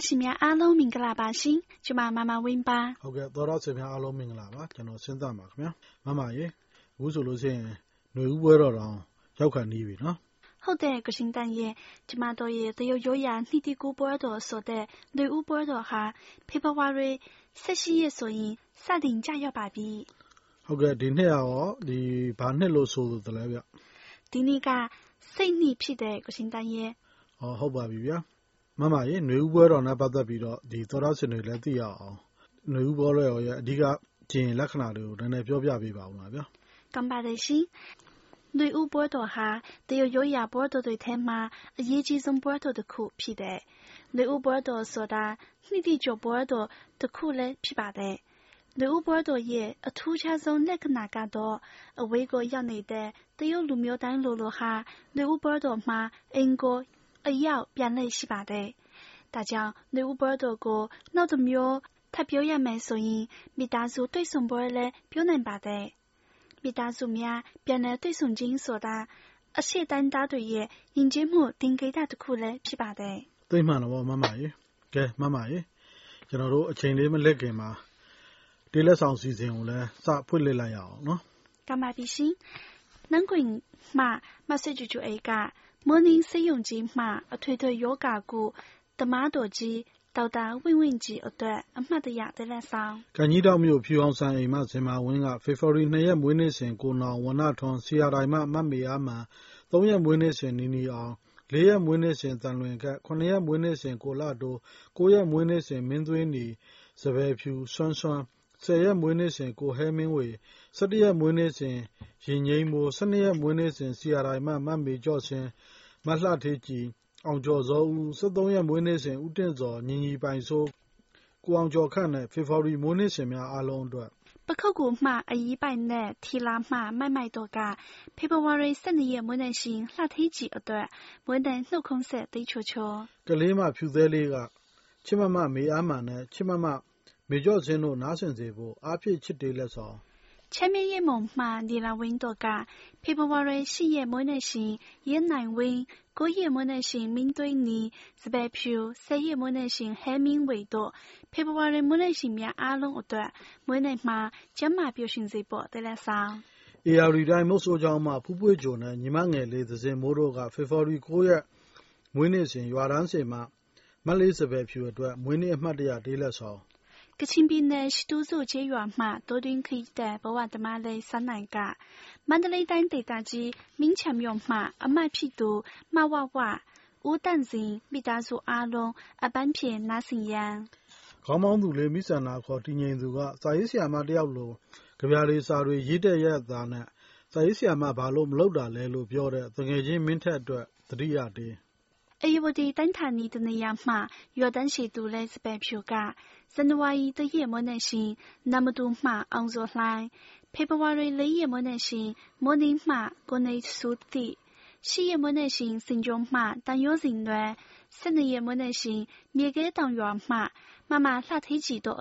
သောတာရှင်များအားလုံးမင်္ဂလာပါရှင်။ကျွန်မမမဝင်းပါဟုတ်ကဲ့သောတာရှင်များအားလုံးမင်္ဂလာပါကျွန်တော်စဉ်းစားပါခင်ဗျာမမရေအခုဆိုလို့ရှိရင်ຫນွေဦးပွဲတော်တောင်ရောက်ခါနီးပြီနော်။ဟုတ်တဲ့ကရှင်တန်ရဲ့ကျမတို့ရဲ့တရုတ်ရိုးရာနှစ်တီကူပွဲတော်ဆိုတဲ့လူဦးပွဲတော်ဟာဖေဖော်ဝါရီ18ရက်ဆိုရင်စတင်ကြရောက်ပါပြီဟုတ်ကဲ့ဒီနှစ်ရောဒီဘာနှစ်လို့ဆိုသလဲဗျ။ဒီနေ့ကစိတ်နှစ်ဖြစ်တဲ့ကရှင်တန်ရဲ့ဟောဟုတ်ပါပြီဗျာ မမရေຫນွေဦးပွဲတော်နဲ့ပတ်သက်ပြီးတော့ဒီသောတာရှင်တွေလည်းသိရအောင်ຫນွေဦးပွဲတော်ရဲ့အဓိကကျင်လက္ခဏာတွေကိုနည်းနည်းပြောပြပေးပါဦးလားဗျာ ကံပါတယ်ရှင်။လူဦးပွဲတော်ဟာတရုတ်ရိုးရာပွဲတော်တွေထဲမှာအရေးကြီးဆုံးပွဲတော်တစ်ခုဖြစ်တဲ့လူဦးပွဲတော်ဆိုတာနှစ်တီကျော်ပွဲတော်တစ်ခုလည်းဖြစ်ပါတယ်။လူဦးပွဲတော်ရဲ့အထူးခြားဆုံးလက္ခဏာကတော့အဝေးကိုရောက်နေတဲ့တရုတ်လူမျိုးတိုင်းလိုလိုဟာလူဦးပွဲတော်မှာ အရောက်ပြန်လေ့ရှိပါတယ်။ဒါကြောင့်နေဦးပွဲတော်ကိုနောက်တစ်မျိုးထပ်ပြောရမယ်ဆိုရင်မိသားစုတွေ့ဆုံပွဲလည်းပြောနိုင်ပါတယ်။မိသားစုများပြန်လည်တွေ့ဆုံခြင်းဆိုတာအရှိတမ်းသားတွေရဲ့ယဉ်ကျေးမှုတင်ကိတာတစ်ခုလည်းဖြစ်ပါတယ်။သိမှန်တော့ဗောမမရေ။ကဲမမရေကျွန်တော်တို့အချိန်လေးမလက်ခင်မှာတေးလက်ဆောင်စီစဉ်ကိုလည်းစဖွင့်လှစ်လိုက်ရအောင်နော်။ကမ္ဘာပြီးရှင်။နန်းကွင်မှာမဆစ်ကျူကျူအေက 模拟使用机嘛，啊推推有加固，的马多机，到达稳稳机一段，啊嘛的呀的来上。 ။ကန်ကြီးတောင်မြို့ဖြူအောင်ဆန်အိမ်မဇင်မာဝင်းကဖေဖော်ဝါရီ2ရက်မွေးနေ့စဉ်ကိုနောင်ဝနထွန်ဆီယာတိုင်းမမတ်မေအားမှန်3ရက်မွေးနေ့စဉ်နီနီအောင်4ရက်မွေးနေ့စဉ်တန်လွင်က9ရက်မွေးနေ့စဉ်ကိုလာတို9ရက်မွေးနေ့စဉ်မင်းသွေးနီစပယ်ဖြူဆွမ်းဆွမ်း10ရက်မွေးနေ့စဉ်ကိုဟဲမင်းဝေ ၁၁ ရက်မွေးနေ့စဉ် ယဉ်ငြိမ်းမိုး၊၁၂ ရက်မွေးနေ့စဉ် ဆရာတော်အမတ် မမေကျော့ဆင်၊မလှဌေးကြည်၊အောင်ကျော်ဇောဦး၊၁၃ ရက်မွေးနေ့စဉ် ဦးတင့်ဇော်၊ညီညီပိုင်စိုး၊ကိုအောင်ကျော်ခန့်နဲ့ ဖေဖော်ဝါရီမွေးနေ့ရှင်များအားလုံးအတွက် ပခုက္ကူမှာ အီးပိုင်နဲ့ ထီလာမှာ မိုက်မိုက်တို့က ဖေဖော်ဝါရီ ၁၂ ရက်မွေးနေ့ရှင် လှဌေးကြည်အတွက် မွေးနေ့နှုတ်ခွန်းဆက် သီးချိုချို။ကလေးမဖြူသဲလေးက ချစ်မမ မေအားမာန်နဲ့ ချစ်မမ မေကျော့ဆင်တို့ နားဆင်စေဖို့ အားဖြည့်ချစ်တေးလက်ဆောင် 前面一梦嘛，你来问多个，ဖေဖော်ဝါရီ10ရက်မွေးနေ့ရှင်ရနိုင်ဝင်း9ရက်မွေးနေ့ရှင်မင်းသွေးနီစပယ်ဖြူ10ရက်မွေးနေ့ရှင်ဟဲမင်းဝေတို့ဖေဖော်ဝါရီမွေးနေ့ရှင်များအားလုံးအတွက်မွေးနေ့မှာကျမ်းမာပျော်ရွှင်စေဖို့တလက်ဆောင် အေယာရီတိုင်းမုတ်ဆိုးချောင်းမှာဖူးပွေဂျုံနဲ့ညီမငယ်လေးသစင်မိုးတို့ကဖေဖော်ဝါရီ9ရက်မွေးနေ့စဉ်ရွာတန်းစင်မှာမတ်လေးစပယ်ဖြူအတွက်မွေးနေ့အမှတ်တရတေးလက်ဆောင် ကချင်ပြည်နယ် ရှိတူစုကျေးရွာမှတိုးတွင်းခရီးတဲ့ဘဝသမားလေးစန်းနိုင်က မန္တလေးတိုင်းဒေသကြီးမင်းချံမြို့မှ အမတ်ဖြစ်သူ မဝဝ ဦးတန့်စင် မိသားစုအားလုံး အပန်းဖြေနားဆင်ရန် ခေါင်းမောင်းသူလေးမိဆန္ဒခေါ် တည်ငြိမ်သူက စာရေးဆရာမတယောက်လိုကြပြာလေးစာတွေ ရေးတဲ့ရက်သားနဲ့ စာရေးဆရာမ ဘာလို့မလုပ်တာလဲလို့ ပြောတဲ့တငယ်ချင်း မင်းထက်အတွက်တတိယတေး အေယဝတီတိုင်းဌာနီတနေရာမှရွာတန်းရှိသူလဲစပယ်ဖြူကဇန်နဝါရီတရက်မွေးနေ့ရှင်နမတူမှအောင်စောလှိုင်းဖေဖော်ဝါရီ၄ရက်မွေးနေ့ရှင်မိုးနီမှကိုနေစုတိရှစ်ရက်မွေးနေ့ရှင်စင်ကြုံမှတန်ရိုးစင်လွယ်၁၂ရက်မွေးနေ့ရှင်မြေကဲတောင်ရွာမှမမလှထေးကြီးတို့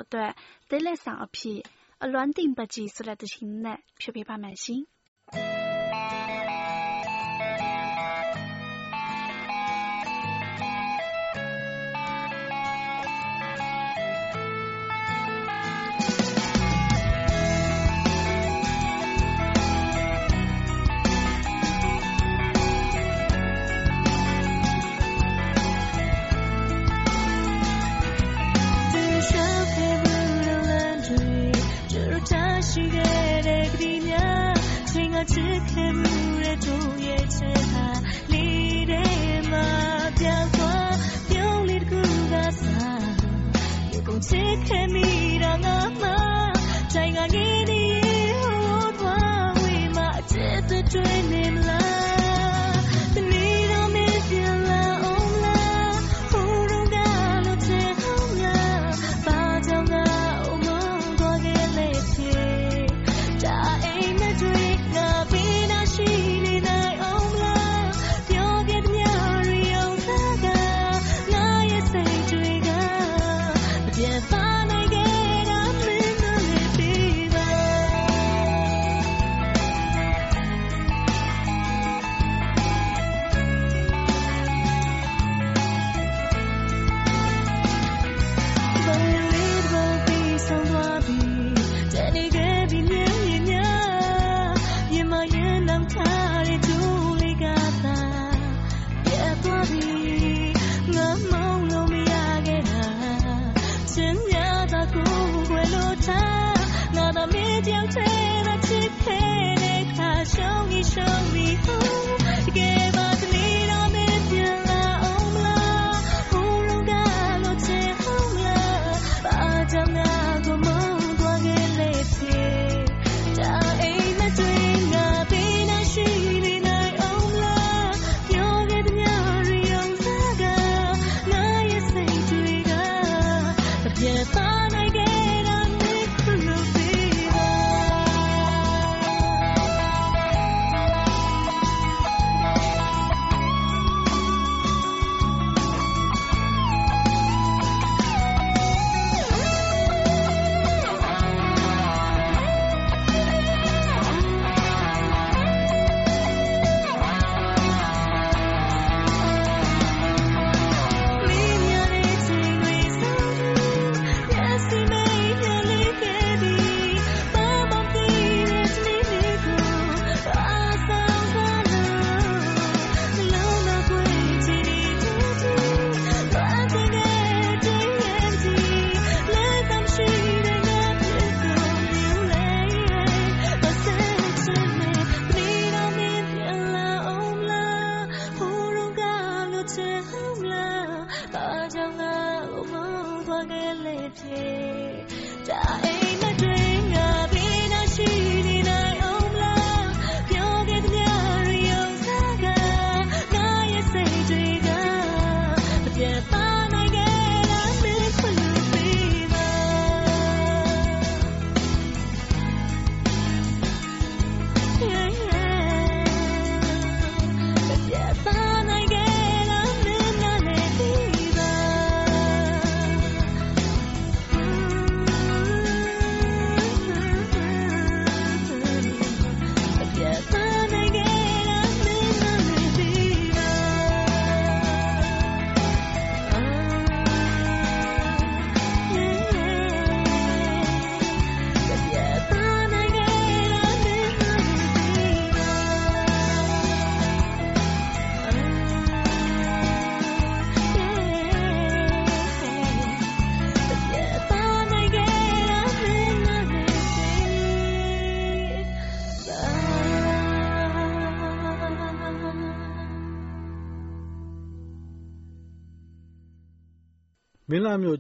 ချစ်ခဲ့မှုရဲ့တို့ရဲ့ချစ်ဟာလေးတဲ့မှာပြောင်းသွားပြုံးလေးတစ်ခုကစားဒီကုန်ချစ်ခဲ့မိတော့ငါမှတိုင်းကနေဒီဟိုသွားဝေးမှာအချစ်တွေနဲ့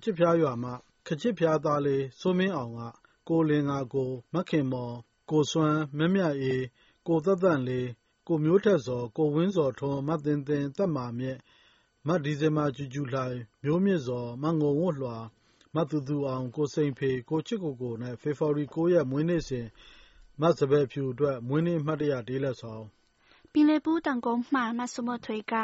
ကြစ်ဖျားရွာမှခချစ်ဖျားသားလေး စိုးမင်းအောင်က ကိုလင်ငါကို မခင်မော် ကိုစွမ်း မမြတ်အေး ကိုသက်သက်လေး ကိုမျိုးထက်စောကိုဝင်းစောထွန်းမတင်တင်တက်မာမြင့် မဒီဇင်မာကျူကျူလှိုင် မျိုးမြင့်စောမငုံဝတ်လွှာမတူတူအောင် ကိုစိန်ဖေ ကိုချစ်ကိုကို နဲ့ ဖေဖော်ဝါရီ9ရက် မွေးနေ့စဉ် မစပယ်ဖြူအတွက် မွေးနေ့မှတ်တရဒေးလက်ဆောင် ပင်လယ်ဘူးတောင်ကုန်းမှမဆုမထွေက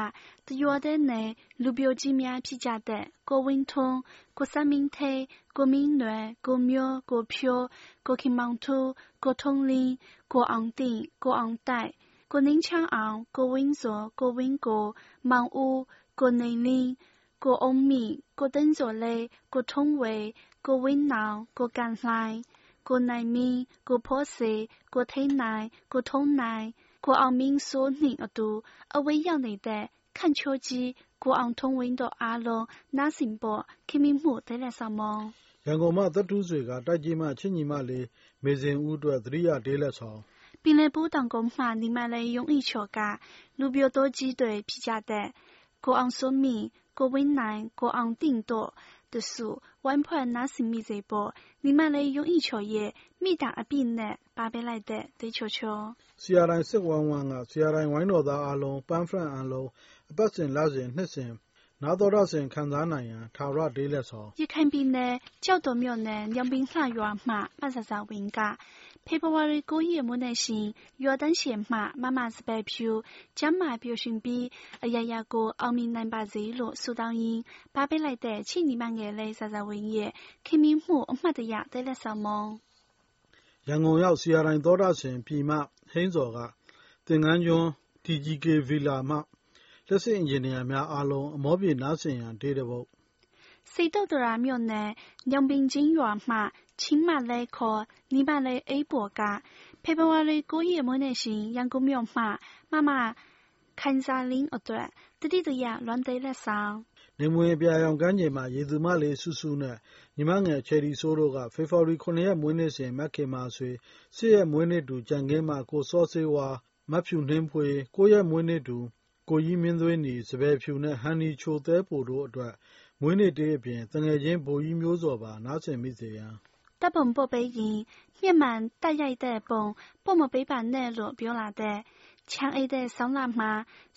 တရွာတဲ့နယ်လူပြိုကြီးများဖြစ်ကြတဲ့ကိုဝင်းထွန်းကိုစမင်းထေးကိုမင်းနွယ်ကိုမျိုးကိုဖြိုးကိုခင်မောင်ထူးကိုထုံးလင်းကိုအောင်တင်ကိုအောင်တိုက်ကိုနင်းချန်းအောင်ကိုဝင်းစောကိုဝင်းကိုမောင်ဦးကိုနေလင်းကိုအုံးမီကို登左雷ကိုထုံးဝေကိုဝင်းနောင်ကိုကန်လှိုင်ကိုနိုင်မင်းကိုဖောစေကိုထိန်နိုင်ကိုထုံးနိုင် ကိုအောင်မင်းစိုးနှင့်အတူအဝေးရောက်နေတဲ့ခန့်ချိုးကြီးကိုအောင်ထုံးဝင်းတို့အားလုံးနားဆင်ဖို့ခင်မင်မှုတဲလက်ဆောင်မုံရန်ကုန်မှသက်တူးဆွေကတိုက်ကြီးမှချင်းညီမလေးမေစင်ဦးအတွက်သတိရဒေးလက်ဆောင်ပင်လယ်ဘူးတောင်ကုန်းမှနေမလေးယုံဤချော်ကလူပြို多 ကြီးတွေဖြစ်ကြတဲ့ကိုအောင်စိုးမင်းကိုဝင်းနိုင်ကိုအောင်တင်တို့တစုဝိုင်းဖွဲ့နားဆင်မိစေဖို့နေမလေးယုံဤချော်ရဲ့မိတာအပြည့်နဲ့ပါပေးလိုက်တဲ့တေချိုချိုဆရာတိုင်းစစ်ဝမ်းဝမ်းကဆရာတိုင်းဝိုင်းတော်သားအားလုံးပန်းဖရန့်အားလုံးအပတ်စဉ်လစဉ်နှစ်စဉ်နာတော်ရစဉ်ခံစားနိုင်ရန်ထာဝရဒေးလက်ဆောင်ရခိုင်ပြည်နယ်ကျောက်တော်မြို့နယ်ညောင်ပင်လှရွာမှမဆဆဝင်းက ဖေဖော်ဝါရီ9ရက်မွန်းနေ့ရှင်ရွာတန်းရှင်မှမမစပယ်ဖြူ ကျမ်းမာပျော်ရွှင်ပြီး အရာရာကို အောင်မြင်နိုင်ပါစေလို့ ဆုတောင်းရင်းပါပေးလိုက်တဲ့ ချိနီမငယ်လေးဆဆဝင်းရဲ့ ခင်မင်းမှု အမှတ်တရတဲလက်ဆောင်မုံရန်ကုန်ရောက် ဆရာတိုင်းသောတာရှင်ပြည်မှဟိန်းစော်က သင်္ကန်းကျွန်း TGK ဗီလာမှလက်စစ်အင်ဂျင်နီယာများအားလုံး အမောပြေနားဆင်ရန် ဒေးတပုတ်စိတ်တုတ်တရာမြို့နယ် ညောင်ပင်ချင်းရွာမှ ချင်းမလဲခေါ်နီမလဲအိပ်ပေါ်ကဖေဖော်ဝါရီ9ရက်မွန်းနေ့ရှင်ရန်ကုန်မြို့မှမမခိုင်စာလင်းအတွက်တတိတရလွန်သေးလက်ဆောင်နေမွေပြာရောင်ကမ်းခြေမှာရေသူမလေးဆူဆူနဲ့ညီမငယ်ချယ်ရီဆိုးတို့ကဖေဖော်ဝါရီ9ရက်မွေးနေ့စဉ်မက်ခင်မာဆွေ10ရက်မွေးနေ့တူကြံကင်းမှာကိုစောစေးဝါမတ်ဖြူနှင်းဖွေ9ရက်မွေးနေ့တူကိုကြီးမင်းသွေးနီစပယ်ဖြူနဲ့ဟန်နီချိုသဲပိုတို့အတွက်မွေးနေ့တေးအပြင်တငယ်ချင်းဘိုးကြီးမျိုးစော်ပါနားဆင်မိစေရန် တပ်ပုံပို့ပေးရင်မျက်မှန်တက်ရိုက်တဲ့ပုံပို့မပေးပါနဲ့လို့ပြောလာတဲ့ချမ်းအိတ်တဲ့ဆောင်းလာမှာ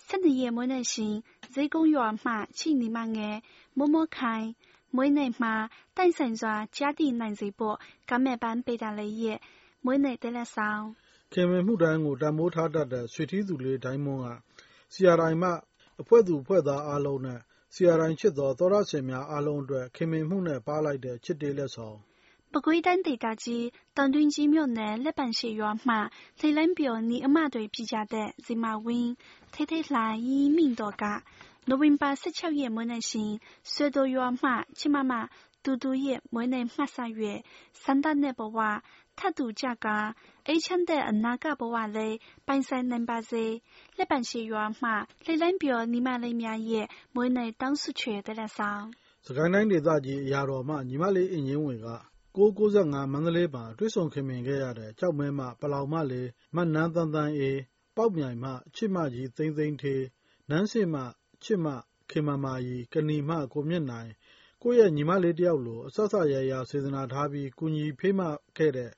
12ရက်မွေးနေ့ရှင်ဈေးကုန်းရွာမှချိနီမငယ်မိုးမိုးခိုင်မွေးနေ့မှာတိုင်ဆိုင်စွာကြားတည်နိုင်စေဖို့ကမဲ့ပန်းပေးတာလေးရဲ့မွေးနေ့တဲလက်ဆောင်ခင်မင်မှုတိုင်းကိုတံမိုးထားတတ်တဲ့ဆွေထီးသူလေးတိုင်းမွန်းကဆီယာတိုင်းမှအဖွဲ့သူအဖွဲ့သားအားလုံးနဲ့ဆီယာတိုင်းချစ်တော်သောရရှင်များအားလုံးအတွက်ခင်မင်မှုနဲ့ပါလိုက်တဲ့ချစ်တေးလက်ဆောင် ပကွေးတိုင်းဒေသကြီး တောင်တွင်းကြီးမြို့နယ် လက်ပံရှိရွာမှ ထိတ်လန်းပြော်နီအမတွေဖြစ်ကြတဲ့ဇီမာဝင်း ထိတ်ထိတ်လှရီးမိန်တော်ကနိုဝင်ဘာ16ရက် မွေးနေ့ရှင်ဆွေတော်ရွာမှချစ်မမတူတူရဲ့ မွေးနေ့မှတ်ဆ၍စန္ဒနဲ့ဘဝထတ်တူကြကအိချမ်းတဲ့အနာကဘဝလေးပိုင်ဆိုင်နိုင်ပါစေ လက်ပံရှိရွာမှ ထိတ်လန်းပြော်နီမလေးများရဲ့ မွေးနေ့တောင်းဆုချွေတဲ့လက်ဆောင်စကိုင်းတိုင်းဒေသကြီး အရာတော်မှ ညီမလေးအင်ဂျင်ဝင်က 995 မန္တလေးမှာ တွဲဆုံခင်မင်ခဲ့ရတဲ့ကြောက်မဲမှပလောင်မလေးမတ်နန်းတန်းတန်းအေး ပေါက်မြိုင်မှချစ်မကြီး သိမ့်သိမ့်သေး နန်းစစ်မှချစ်မ ခင်မမာကြီးကဏီမှကိုမြင့်နိုင် ကိုယ့်ရဲ့ ညီမလေးတယောက်လိုအဆက်ဆက်ရရစေတနာထားပြီးကုညီဖေးမခဲ့တဲ့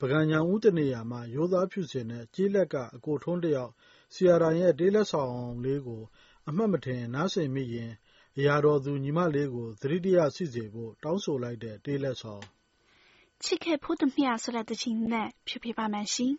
ပကံညာဦး တနေရာမှာ ရိုးသားဖြူစင်တဲ့ကြေးလက်က အကိုထုံးတယောက်ဆီယာရန်ရဲ့ တေးလက်ဆောင်လေးကို အမှတ်မထင် နားဆင်မိရင် အရာတော်သူ ညီမလေးကို သတိတရစီစေဖို့ တောင်းဆိုလိုက်တဲ့ တေးလက်ဆောင် ချစ်ခဲ့ဖို့တမျှဆိုတဲ့တခြင်းနဲ့ဖြူပြပါမယ်ရှင်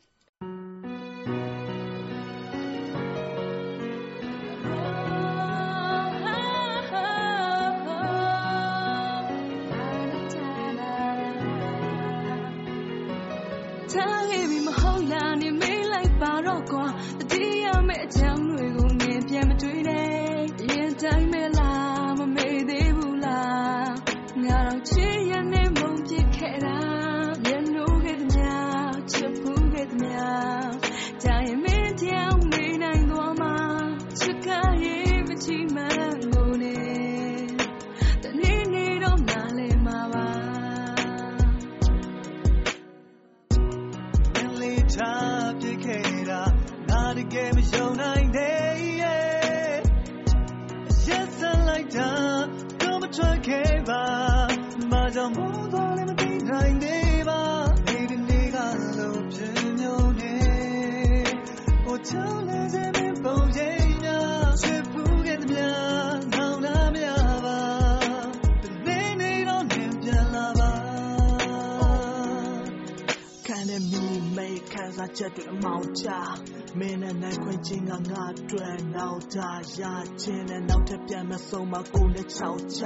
တကယ်မယုံနိုင်သေးရဲ့ရက်စံလိုက်တာတော့မထွက်ခဲ့ပါဘာကြောင့်မို့တော့လည်းမသိနိုင်သေးပါဒီဒီနေ့ကလို့ပြင်းမြုံနေဟိုချောင်းလည်းစေမပုံရိပ်များချစ်ဖူးခဲ့သမျှနောင်နာမရပါဒီနေ့နေတော့နေပြန်လာပါခံတဲ့မိမိခံစားချက်တွေအမောင်ချ မင်းနဲ့နိုင်ခွင့်ချင်းကငါအတွက်နောက်တာရခြင်းနဲ့နောက်ထပ်ပြန်မဆုံးမကိုနဲ့ချောက်ချ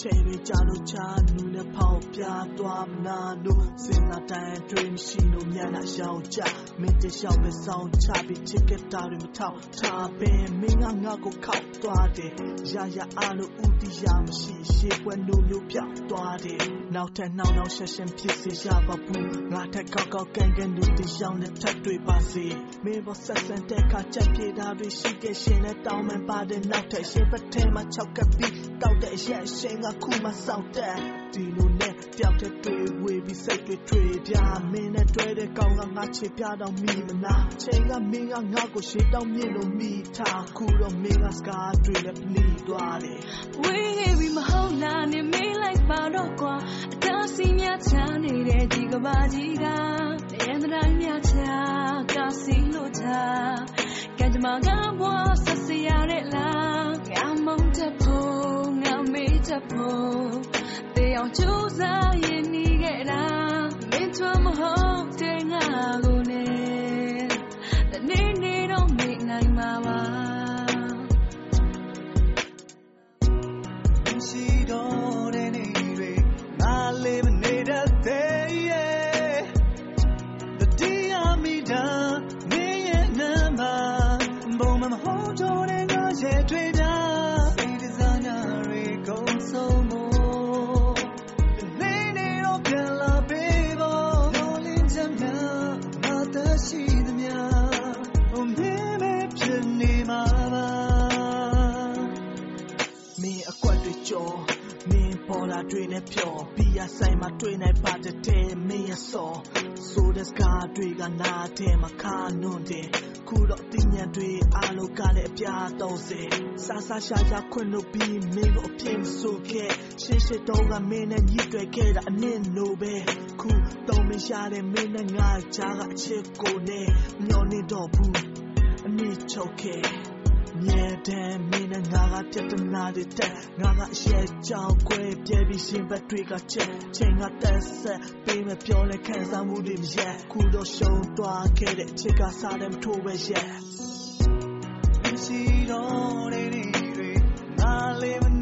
ချိန်တွေကြာလို့ချနူနဲ့ဖောက်ပြသွားမနာလို့စဉ်းစားတိုင်းတွေမရှိလို့မျက်နှာရောက်ကြမင်းတလျှောက်ပဲဆောင်ချပြီးချစ်ခဲ့တာတွေမထောက်ထားပင်မင်းကငါကိုခောက်သွားတယ်ရရအားလို့ဥတီရမရှိရှေ့ပွဲလိုမျိုးပြောက်သွားတယ်နောက်ထပ်နောက်နောက်ရှက်ရှက်ဖြစ်စေရပါဘူးငါထက်ကောက်ကောက်ကန်ကန်လူတီရှောင်းနဲ့ထပ်တွေ့ပါစေမင်းဘောဆက်ဆန်တဲ့ခါချက်ပြေတာတွေရှိခဲ့ရှင်နဲ့တောင်းမှန်ပါတယ်နောက်ထပ်ရှင်ပတ်ထဲမှာ၆ကပ်ပြီးတောက်တဲ့အရက်ရှင်ကခုမှစောက်တဲ့ဒီလိုနဲ့တယောက်တည်းတွေ့ဝေပြီးစိတ်တွေထွေပြမင်းနဲ့တွေ့တဲ့ကောင်ကငါချစ်ပြတော့မိမနာချိန်ကမင်းကငါကိုရှေ့တောင်းမြင်လို့မိထားခုတော့မင်းကစကားတွေနဲ့ပလီသွားတယ်ဝေးခဲ့ပြီမဟုတ်လားနေမေးလိုက်ပါတော့ကွာအတားစီများချာနေတဲ့ဒီကဘာကြီးကရန်တိုင်းများချာကာစီ လို့ချာကံကြမ္မာကဘွားဆက်စရတဲ့လားငါမုန်းတဲ့ဖို့ငါမေးတဲ့ဖို့တေအောင်ကြိုးစားရင်နေခဲ့တာမင်းတို့မဟုတ်တဲ့ငါကိုနေတနေ့နေ့တော့မေ့နိုင်မှာပါ ကွက်တွေကြော်မင်းပေါ်လာတွေနဲ့ဖြော်ဘီယာဆိုင်မှာတွေ့နိုင်ပါတဲ့တဲ့မင်းရစောဆိုတဲ့စကားတွေကနားထဲမှာခါနွန်းတယ်ခုတော့တင်ညံတွေအားလုံးကလည်းအပြားတော့စေစာစာရှာရှာခွင့်လို့ပြီးမင်းကိုအပြင်းမဆိုခဲ့ရှေ့ရှေ့တော့ကမင်းနဲ့ညှိတွေ့ခဲ့တာအနည်းနိုပဲခုတော့မရှာတဲ့မင်းနဲ့ငါကြားကအချစ်ကိုနဲ့မျောနေတော့ဘူးအနည်းချုပ်ခဲ့ မြဲတဲ့မင်းနဲ့ငါကပြတ်တနာတွေတက်ငါကအရဲ့ကြောင်ခွဲပြဲပြီးရှင်ဘက်တွေကချက်ချိန်ကတက်ဆက်ပေးမပြောလဲခံစားမှုတွေမရက်ခုတော့ရှုံးသွားခဲ့တဲ့ချစ်ကစားတယ်မထိုးပဲရက်ရှိတော့တဲ့နေတွေငါလေးမ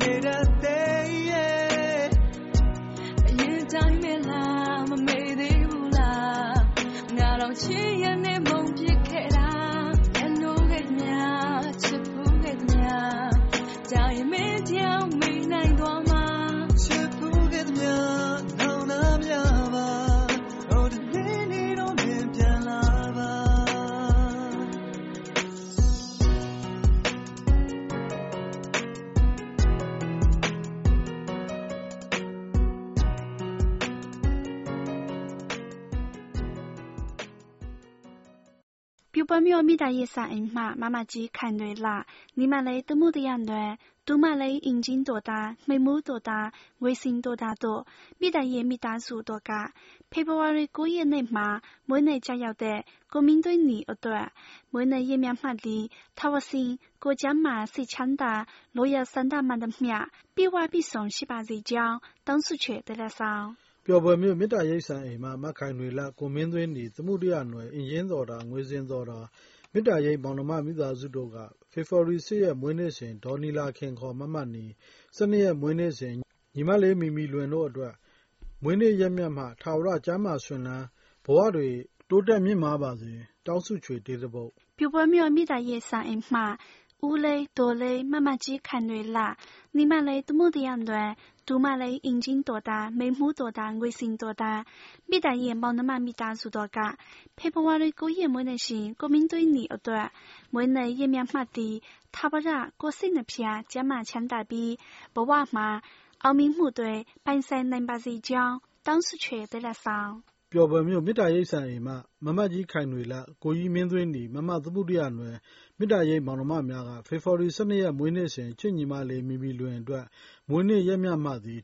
ပြပမြောမိသားရဲ့စာအိမ်မှမမကြီးခိုင်တွေလာ你们嘞多么的样暖，多么嘞眼睛多大，眉目多大，微信多大多，မိသားရဲ့မိသားစုတော့ကဖေဖော်ဝါရီ9ရက်နေ့မှာမွေးနေ့ကျရောက်တဲ့ကိုမင်းသွင်းညီအတွက်မွေးနေ့ရက်မြတ်မှတ်လီထာဝစင်ကိုကျမ်းမာစိတ်ချမ်းသာလိုရဆန္ဒမှန်သမျှပြေဝပြည့်စုံရှိပါစေကြောင်းတောင်းဆုချေတလက်ဆောင် ပျော်ပွဲမျိုးမေတ္တာရိပ်ဆန်အိမ်မှာမခိုင်တွေလကိုမင်းသွင်းဒီသမှုတရားနွယ်အင်ရင်တော်တာငွေစင်တော်တာ မေတ္တာရိပ် မောင်နှမ မိသားစုတို့က ဖေဖော်ဝါရီ ၈ ရက် မွေးနေ့စဉ် ဒေါ်နီလာခင် ခေါ် မမနီ၊၁၂ ရက် မွေးနေ့စဉ် ညီမလေး မီမီလွင်တို့အတွက် မွေးနေ့ရက်မြတ်မှာ ထာဝရ ကျန်းမာရွှင်လန်း၊ဘဝတွေ တိုးတက်မြင့်မားပါစေ။တောင်းဆုချွေ တေးသပုတ်။ပြိုပွဲမြို့ မိသားရေးဆောင်အိမ်မှာ ဦးလေး၊ဒေါ်လေး၊မမကြီးခိုင်နွယ်လ၊ညီမလေး တမုဒယန်လွင် 独马雷引进多大，眉目多大，卫星多大，米大爷毛那么米大数多嘎，佩婆娃的过夜没人信，国民对你一段，没人也面马的，他不然过生的片，加马强大比，不娃嘛，奥明部队半山能把谁讲，当时缺得了上。 ပိုင်ဆိုင်နိုင်ပါစေကြောင်းတောင်းဆုချွေတဲ့လက်ဆောင်ပျော်ဘွယ်မြို့ မေတ္တာရိပ်သာအိမ်မှ မမတ်ကြီးခိုင်နွေလတ်၊ကိုကြီးမင်းသွေးနီ၊မမသမုဒိယနွယ် မေတ္တာရိပ်မောင်နှမများက ဖေဖော်ဝါရီ ၁၂ ရက် မွေးနေ့စဉ် ချစ်ညီမလေး မီမီလွင်အတွက် မွေးနေ့ရက်မြတ်မှသည်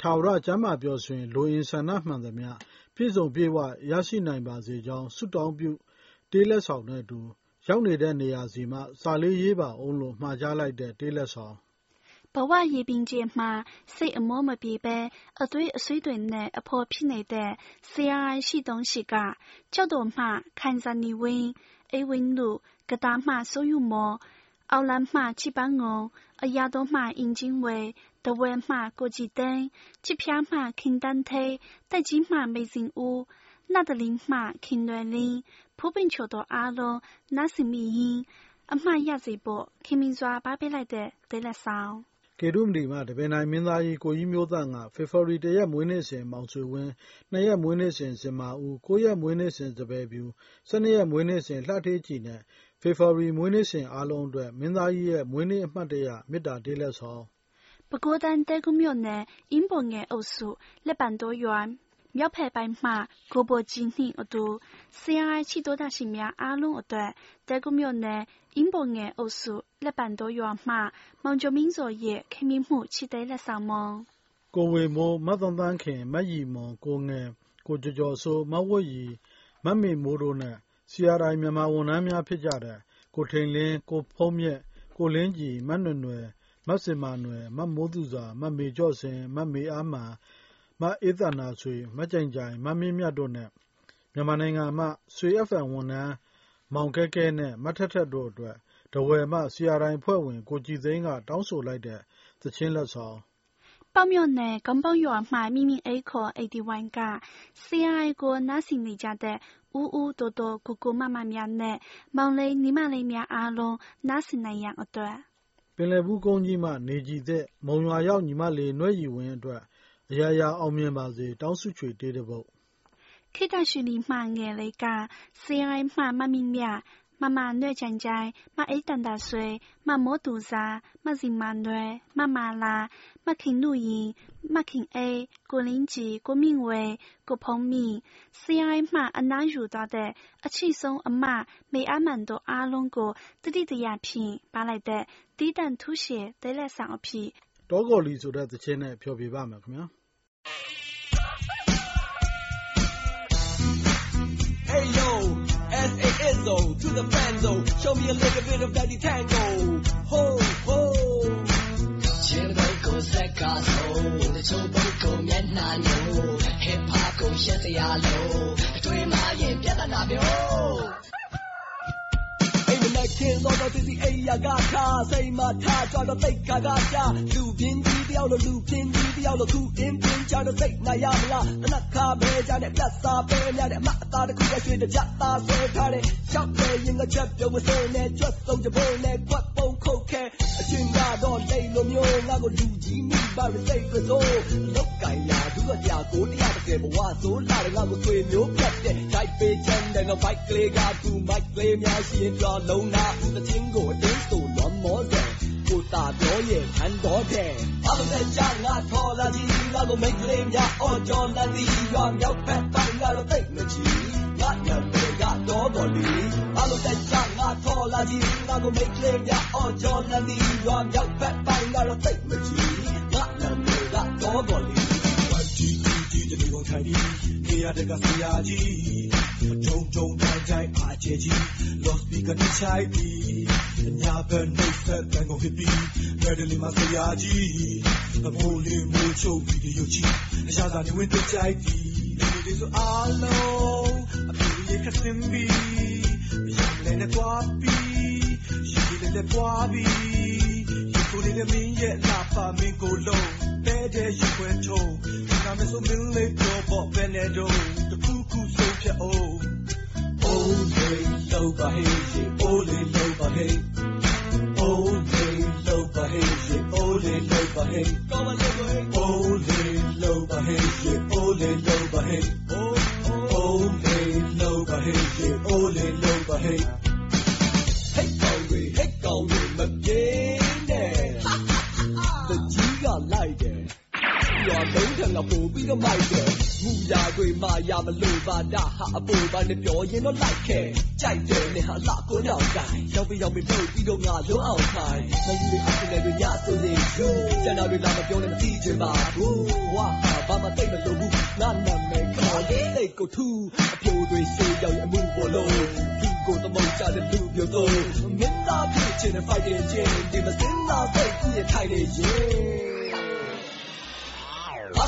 ထာဝရကျန်းမာပျော်ရွှင် လိုအင်ဆန္ဒမှန်သမျှ ပြည့်စုံပြည့်ဝ ရရှိနိုင်ပါစေကြောင်း ဆုတောင်းပြု တေးလက်ဆောင်နဲ့အတူ ရောက်နေတဲ့နေရာဆီမှ စာလေးရေးပါဦးလို့ မှာကြားလိုက်တဲ့ တေးလက်ဆောင် ဘဝရေပင်ကျယ်မှာစိတ်အမောမပြေဘဲအသွေးအဆွေးတွေနဲ့အဖော်ဖြစ်နေတဲ့ CRI ရှိ东西ကကျောက်တော်မှခိုင်ဇာနီဝင်းအေးဝင်းလူကတားမှစိုးယူမော်အောက်လန်းမှချိပန်းငုံအရာတော်မှအင်ဂျင်းဝဲတဝဲမှကိုကြည်သိန်းချစ်ဖျားမှခင်တန်းထေးတိုက်ကြီးမှမေစင်ဦး那德林မှခင်လွယ်လင်းဖူးပင်ချိုတော်အားလုံးနားစင်မိရင်းအမှတ်ရစေဖို့ခင်မင်စွာပါပေးလို က်တဲ့ဒေးလက်ဆောင်ကေတုမတီမှ တပင်တိုင်းမင်းသားကြီး ကိုကြီးမျိုးသန့်က ဖေဖော်ဝါရီ ၁ ရက် မွေးနေ့စဉ် မောင်ဆွေဝင်း၊၂ ရက် မွေးနေ့စဉ် ဇင်မာဦး၊၉ ရက် မွေးနေ့စဉ်စပယ်ဖြူ၊၁၂ ရက် မွေးနေ့စဉ် လှဌေးကြည်နဲ့ ဖေဖော်ဝါရီ မွေးနေ့စဉ်အားလုံးအတွက် မင်းသားကြီးရဲ့ မွေးနေ့အမှတ်တရ မေတ္တာတေးလက်ဆောင်။ပဲခူးတိုင်း သဲကုမြို့နယ် အင်းပေါ်ငယ်အုပ်စု လက်ပံတောရွာ မြောက်ဘက်ပိုင်းမှကိုဘိုကြည်နှင့်အတူ CRI ချစ်သောတရှင်များအားလုံးအတွက်သဲကုမြို့နယ် အင်းပေါ်ငယ်အုပ်စု လက်ပံတောရွာမှ မောင်ကျော်မင်းဇော်ရဲ့ ခင်မင်မှု ချစ်တဲ့လက်ဆောင်မုံ ကိုဝေမိုး မသန်းသန်းခင် မရီမွန် ကိုငယ် ကိုကျော်ကျော်စိုး မဝတ်ရီ မမေမိုးတို့နဲ့ CRI မြန်မာဝန်ထမ်းများဖြစ်ကြတဲ့ ကိုထိန်လင်း ကိုဖုံးမြတ်ကိုလင်းကြည် မနွယ်နွယ်မစင်မာနွယ် မမိုးသူစာမမေကျော့စင် မမေအားမှန် မအေးသန္တာဆွေ၊မကြိမ်ကြိုင်၊မမင်းမြတ်တို့နဲ့ မြန်မာနိုင်ငံမှဆွေ FM ဝန်ထမ်း မောင်ခဲခဲနဲ့ မထက်ထက်တို့အတွက် ထားဝယ်မှ CRI အဖွဲ့ဝင် ကိုကြည်သိန်းက တောင်းဆိုလိုက်တဲ့ သီချင်းလက်ဆောင်။ပေါက်မြို့နယ်ကောင်းပေါက်ရွာမှ咪咪 A ခေါ်81က CRI ကို နားဆင်နေကြတဲ့ ဦးဦးတိုးတိုးကိုကို မမများနဲ့ မောင်လေး ညီမလေးများအားလုံး နားဆင်နိုင်ရန်အတွက် ပင်လယ်ဘူးကုန်းကြီးမှ နေကြည်သက်မုံရွာရောက် ညီမလေး နွဲ့ရီဝင်းအတွက် အရာရာအောင်မြင်ပါစေတောင်းဆုချွေတေးတဲ့ပုတ်ခေတ္တရှင်လီမှငယ်လေးက CI မှမမင်းမြမမနွဲ့ချန်ကြိုင်မအိတ်တန်တာဆွေမမိုးတူစာမစီမနွဲ့မမလာမခင်နူရင်မခင်အေကိုလင်းကြီးကိုမင်းဝဲကိုဖုံးမင်း CI မှအနားယူသွားတဲ့အချိဆုံးအမမေအမှန်တို့အားလုံးကိုတတိတရဖြင့်ပါလိုက်တဲ့တီးတန့်ထူးရှည်ဒဲလက်ဆောင်အဖြစ် တောကော်လီဆိုတဲ့သချင်းနဲ့ ဖျော်ဖြေပါမယ်ခင်ဗျာ။ Hey yo, S.A. Izzo, to the banjo, show me a little bit of daddy tango. Ho, ho. ချင်းဘုတ်ကိုဆက်ကားဆုံးတချို့ဘုတ်ကိုမျက်နှာညို Hip Hop ကိုရှက်စရာလို့အတွေ့မှာရင်ပြဿနာပြော ခင်းသောတော့တစီအိယာကထားစိတ်မှာထားကြတော့သိတ်ခါကကြလူပြင်းကြီးတယောက်လို့လူပြင်းကြီးတယောက်လို့ခုတင်းပြင်းကြတော့စိတ်နာရမလားတနခါပဲကြတဲ့ပြတ်စာပဲများတဲ့အမအသားတစ်ခုရွှေတကြသားဆွဲထားတဲ့ရှောက်တယ်ရင်ကချက်ပြုံးမစိုးနဲ့ကြွတ်ဆုံးကြဖို့နဲ့ကွက်ပုံခုတ်ခဲအချင်းကတော့လိတ်လိုမျိုးငါကိုလူကြီးမိပါရစိတ်ကစိုးလောက်ကင်လာသူကကြာကိုတရားတကယ်ဘဝဆိုးလာတယ်ငါကိုဆွေမျိုးပြတ်တဲ့ဂျိုက်ပေးချမ်းတဲ့ငါဘိုက်ကလေးကသူမိုက်ကလေးများရှိရင်ကြောလုံးနာသချင်းကိုအတင်းဆိုလွန်မောစေကိုတာပြောရဲ့ခံတော်တဲ့ဘာလို့လဲကြာငါထော်လာကြီးငါကိုမိတ်ကလေးများအော်ကြော်လာသည်ရွာမြောက်ဖက်ပိုင်းကတော့သိမချီငါညံတော်တော်လေးဘာလို့တက်ချငါထော်လာကြီးငါကိုမိတ်ကလေးများအော်ကြော်နန်းဒီရွာမြောက်ဖက်ပိုင်းက ကြီးတနေ့ကုန်ထိုင်ဒီနေရာတကဆရာကြီးဂျုံဂျုံတိုင်းတိုင်းအားချေကြီး lost speaker နဲ့ချိုက်ပြီးညာဘက်နှိပ်ဆက်တန်ကုန်ဖြစ်ပြီးဘယ်တလီမှာဆရာကြီးအမိုးလေးမိုးချုပ်ဗီဒီယိုကြီးအရာသာနေဝင်တဲ့ကြိုက်ပြီးဒီလိုဆိုအားလုံးအပြေခတ်စင်ဘီရင်လည်းနဲ့တွားပြီးရှိတယ် လည်းပွားပြီးဒီကိုလေးလည်းမင်းရဲ့လာပါမင်းကိုလုံးတဲတဲ့ရွှဲထုံးနာမည်ဆိုမင်းလေးပြောဖို့ပဲနေတော့တခုခုဆုံးဖြတ်အောင် Oh, hey, low by hey, oh, low by hey. Oh, hey, low by hey, oh, low by hey. Come on, low by hey. Oh, low by hey, oh, low by hey. Oh, oh, hey. ဟေးရေအိုးလေးလုံးပါဟေးဟိတ်ကောင်တွေဟိတ်ကောင်တွေမပြေနဲ့တကြီးကလိုက်တယ် ရွာလုံးထံကပို့ပြီးတော့မိုက်တယ်မူရာတွေမာယာမလို့ပါဒါဟာအပေါ်ပါနဲ့ပြောရင်တော့လိုက်ခဲ့ကြိုက်တယ်နဲ့ဟာလာကိုနောက်တိုင်းရောက်ပြီးရောက်ပြီးလို့ပြီးတော့ငါလုံးအောင်ထိုင်မယူတွေအဆင်တွေညဆိုရင်ယူကျန်တာတွေလာမပြောနဲ့မသိချင်ပါဘူးဝါဟာဘာမှတိတ်မလို့ဘူးငါနာမည်ခေါ်လေးစိတ်ကိုထူအပြိုတွေစေးရောက်အမှုပေါ်လို့လူကိုသမုတ်ကြတဲ့လူပြောတော့မင်းသားဖြစ်ချင်တဲ့ fighting ချင်းဒီမစင်းသားစိတ်ကူရထိုင်နေရဲ့အ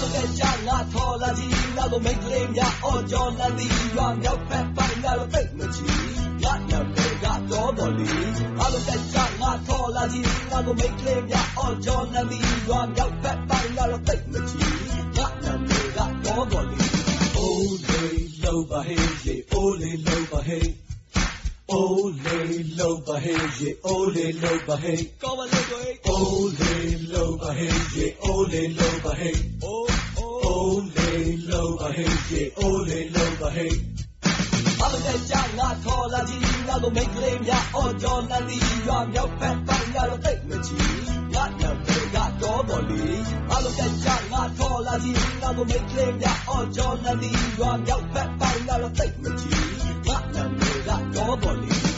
မကကြာငါထော်လာကြီးငါကိုမိတ်ကလေးများအော်ကြော်လန်သည်ရွာမြောက်ဖက်ပိုင်းငါတို့သိမချီငါနာမည်ကတော့တော်လီအမကကြာငါထော်လာကြီးငါကိုမိတ်ကလေးများအော်ကြော်လန်သည်ရွာမြောက်ဖက်ပိုင်းငါတို့သိမချီငါနာမည်ကတော့တော်လီအိုးလေးလောပါဟေးရေအိုးလေးလောပါ ဟေး Ole lo baheje, ole lo bahe. Come on, little boy. Ole lo baheje, ole lo bahe. Oh, oh. Ole lo baheje, ole lo bahe. အမတဲ့ကြငါထော်လာကြီးငါကိုမိတ်ကလေးများအော်ကြော်လန်ဒီရွာမြောက်ဖက်ပိုင်းငါတော့သိမချီငါညံပေကတော့တော်လီအမတဲ့ကြငါထော်လာကြီးငါကိုမိတ်ကလေးများအော်ကြော်လန်ဒီရွာမြောက်ဖက်ပိုင်းငါတော့သိမချီ tan verdad todo lindo.